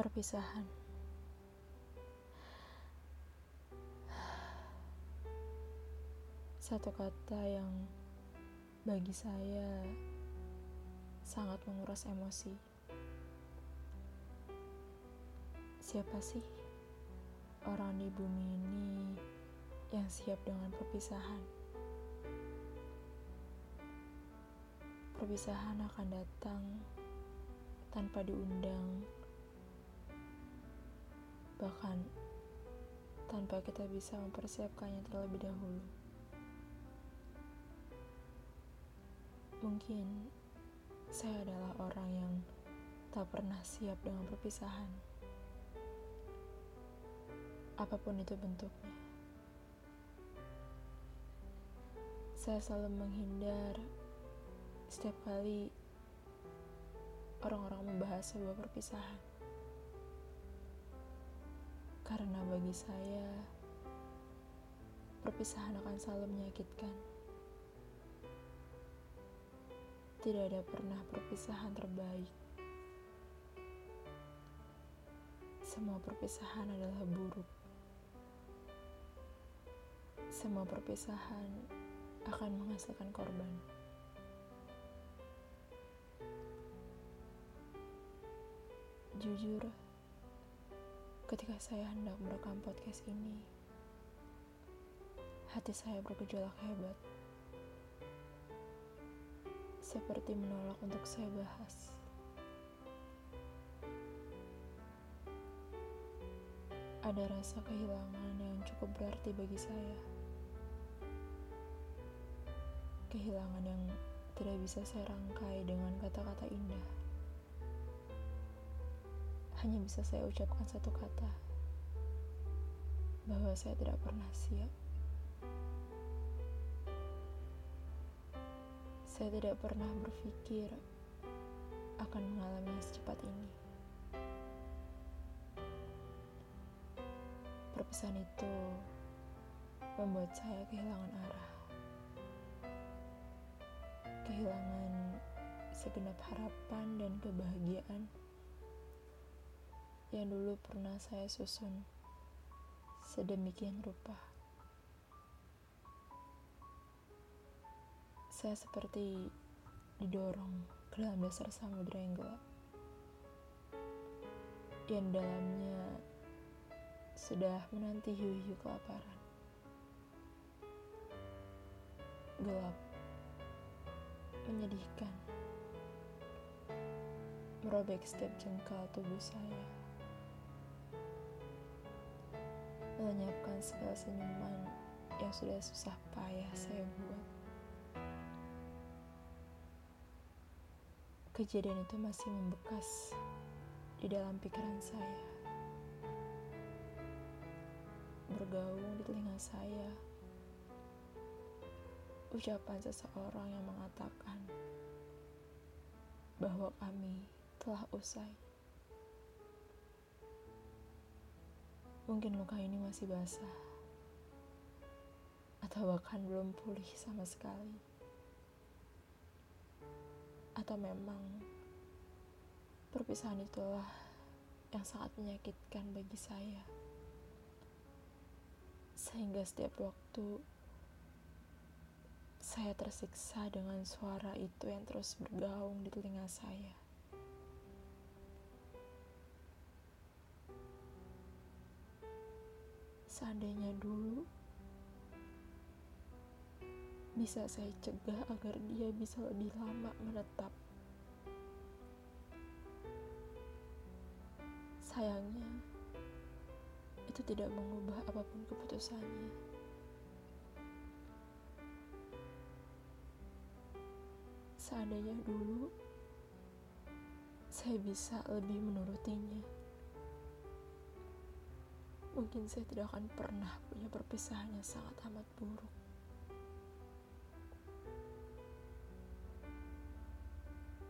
Perpisahan Satu kata yang bagi saya sangat menguras emosi. Siapa sih orang di bumi ini yang siap dengan perpisahan? Perpisahan akan datang tanpa diundang, bahkan tanpa kita bisa mempersiapkannya terlebih dahulu. Mungkin saya adalah orang yang tak pernah siap dengan perpisahan, apa pun itu bentuknya. Saya selalu menghindar setiap kali orang-orang membahas sebuah perpisahan. Karena bagi saya, perpisahan akan selalu menyakitkan. Tidak ada pernah perpisahan terbaik. Semua perpisahan adalah buruk. Semua perpisahan akan menghasilkan korban. Jujur, ketika saya hendak merekam podcast ini, hati saya bergejolak hebat. Seperti menolak untuk saya bahas. Ada rasa kehilangan yang cukup berarti bagi saya. Kehilangan yang tidak bisa saya rangkai dengan kata-kata indah hanya bisa saya ucapkan satu kata bahwa saya tidak pernah siap. Saya tidak pernah berpikir akan mengalami secepat ini. Perpisahan itu membuat saya kehilangan arah. Kehilangan segenap harapan dan kebahagiaan yang dulu pernah saya susun sedemikian rupa. Saya seperti didorong ke dalam dasar samudera yang gelap. Yang dalamnya sudah menanti hiu-hiu kelaparan. Gelap, menyedihkan, merobek setiap jengkal tubuh saya. Melenyapkan segala senyuman yang sudah susah payah saya buat. Kejadian itu masih membekas di dalam pikiran saya. Bergaung di telinga saya. Ucapan seseorang yang mengatakan bahwa kami telah usai. Mungkin luka ini masih basah, atau bahkan belum pulih sama sekali, atau memang perpisahan itulah yang sangat menyakitkan bagi saya, sehingga setiap waktu saya tersiksa dengan suara itu yang terus bergaung di telinga saya. Seandainya dulu bisa saya cegah agar dia bisa lebih lama menetap. Sayangnya, itu tidak mengubah apa pun keputusannya. Seandainya dulu saya bisa lebih menurutinya mungkin saya tidak akan pernah punya perpisahan yang sangat amat buruk.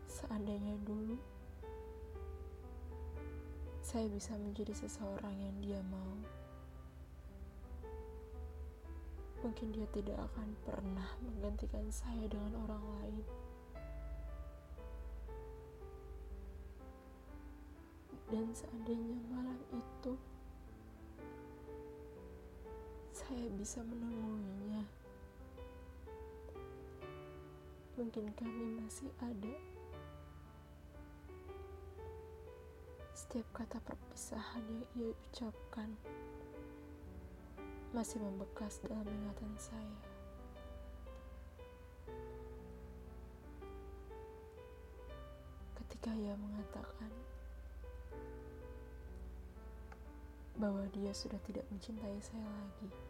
Seandainya dulu saya bisa menjadi seseorang yang dia mau, mungkin dia tidak akan pernah menggantikan saya dengan orang lain. Dan seandainya malam itu saya bisa menemuinya, mungkin kami masih ada. Setiap kata perpisahan yang ia ucapkan masih membekas dalam ingatan saya. Ketika ia mengatakan bahwa dia sudah tidak mencintai saya lagi.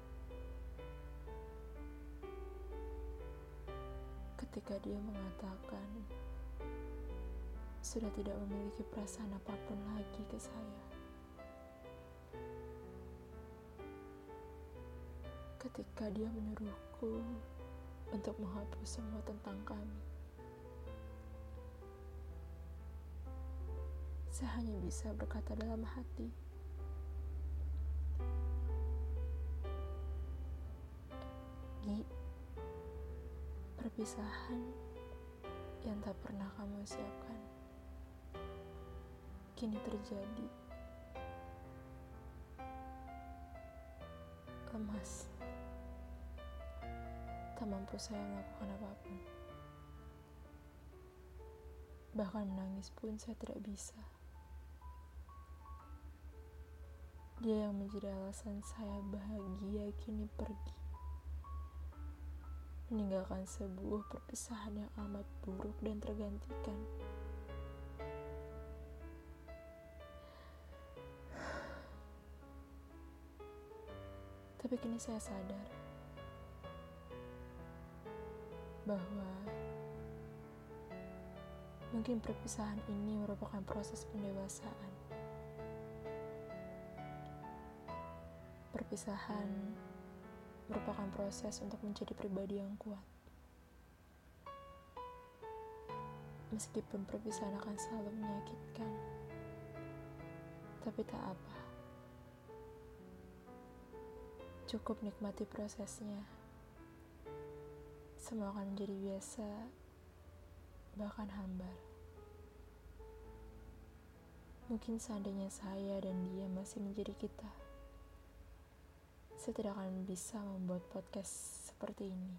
Ketika dia mengatakan sudah tidak memiliki perasaan apa pun lagi ke saya. ketika dia menyuruhku untuk menghapus semua tentang kami. Saya hanya bisa berkata dalam hati, perpisahan yang tak pernah kamu siapkan kini terjadi. Lemas tak mampu saya melakukan apa pun. Bahkan menangis pun saya tidak bisa. Dia yang menjadi alasan saya bahagia kini pergi. Meninggalkan sebuah perpisahan yang amat buruk dan tergantikan. Tapi kini saya sadar bahwa mungkin perpisahan ini merupakan proses pendewasaan. Perpisahan merupakan proses untuk menjadi pribadi yang kuat. Meskipun perpisahan akan selalu menyakitkan, tapi tak apa. Cukup nikmati prosesnya semua akan menjadi biasa, bahkan hambar. Mungkin seandainya saya dan dia masih menjadi kita, saya tidak akan bisa membuat podcast seperti ini.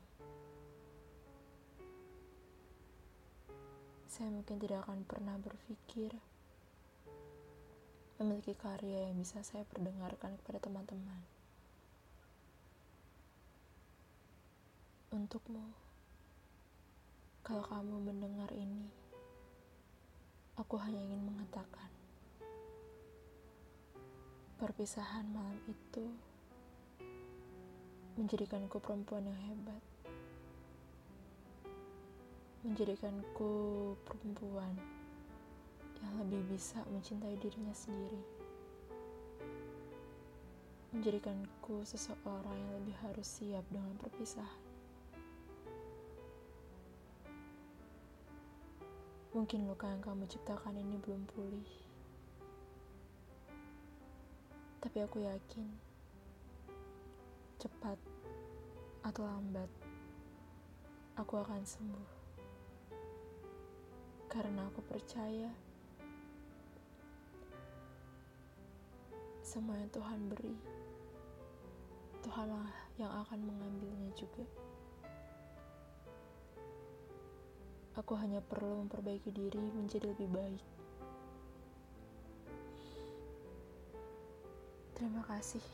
Saya mungkin tidak akan pernah berpikir memiliki karya yang bisa saya perdengarkan kepada teman-teman. Untukmu, kalau kamu mendengar ini, aku hanya ingin mengatakan, perpisahan malam itu menjadikanku perempuan yang hebat, menjadikanku perempuan yang lebih bisa mencintai dirinya sendiri, menjadikanku seseorang yang lebih harus siap dengan perpisahan. Mungkin luka yang kamu ciptakan ini belum pulih. Tapi aku yakin, cepat atau lambat, aku akan sembuh. Karena aku percaya semua yang Tuhan beri, Tuhanlah yang akan mengambilnya juga. Aku hanya perlu memperbaiki diri menjadi lebih baik. Terima kasih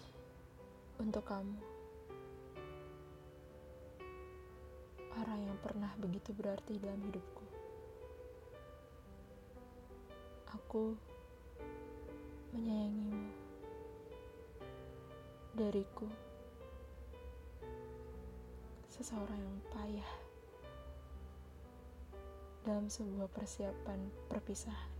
untuk kamu, orang yang pernah begitu berarti dalam hidupku. Aku menyayangimu dariku, seseorang yang payah dalam sebuah persiapan perpisahan.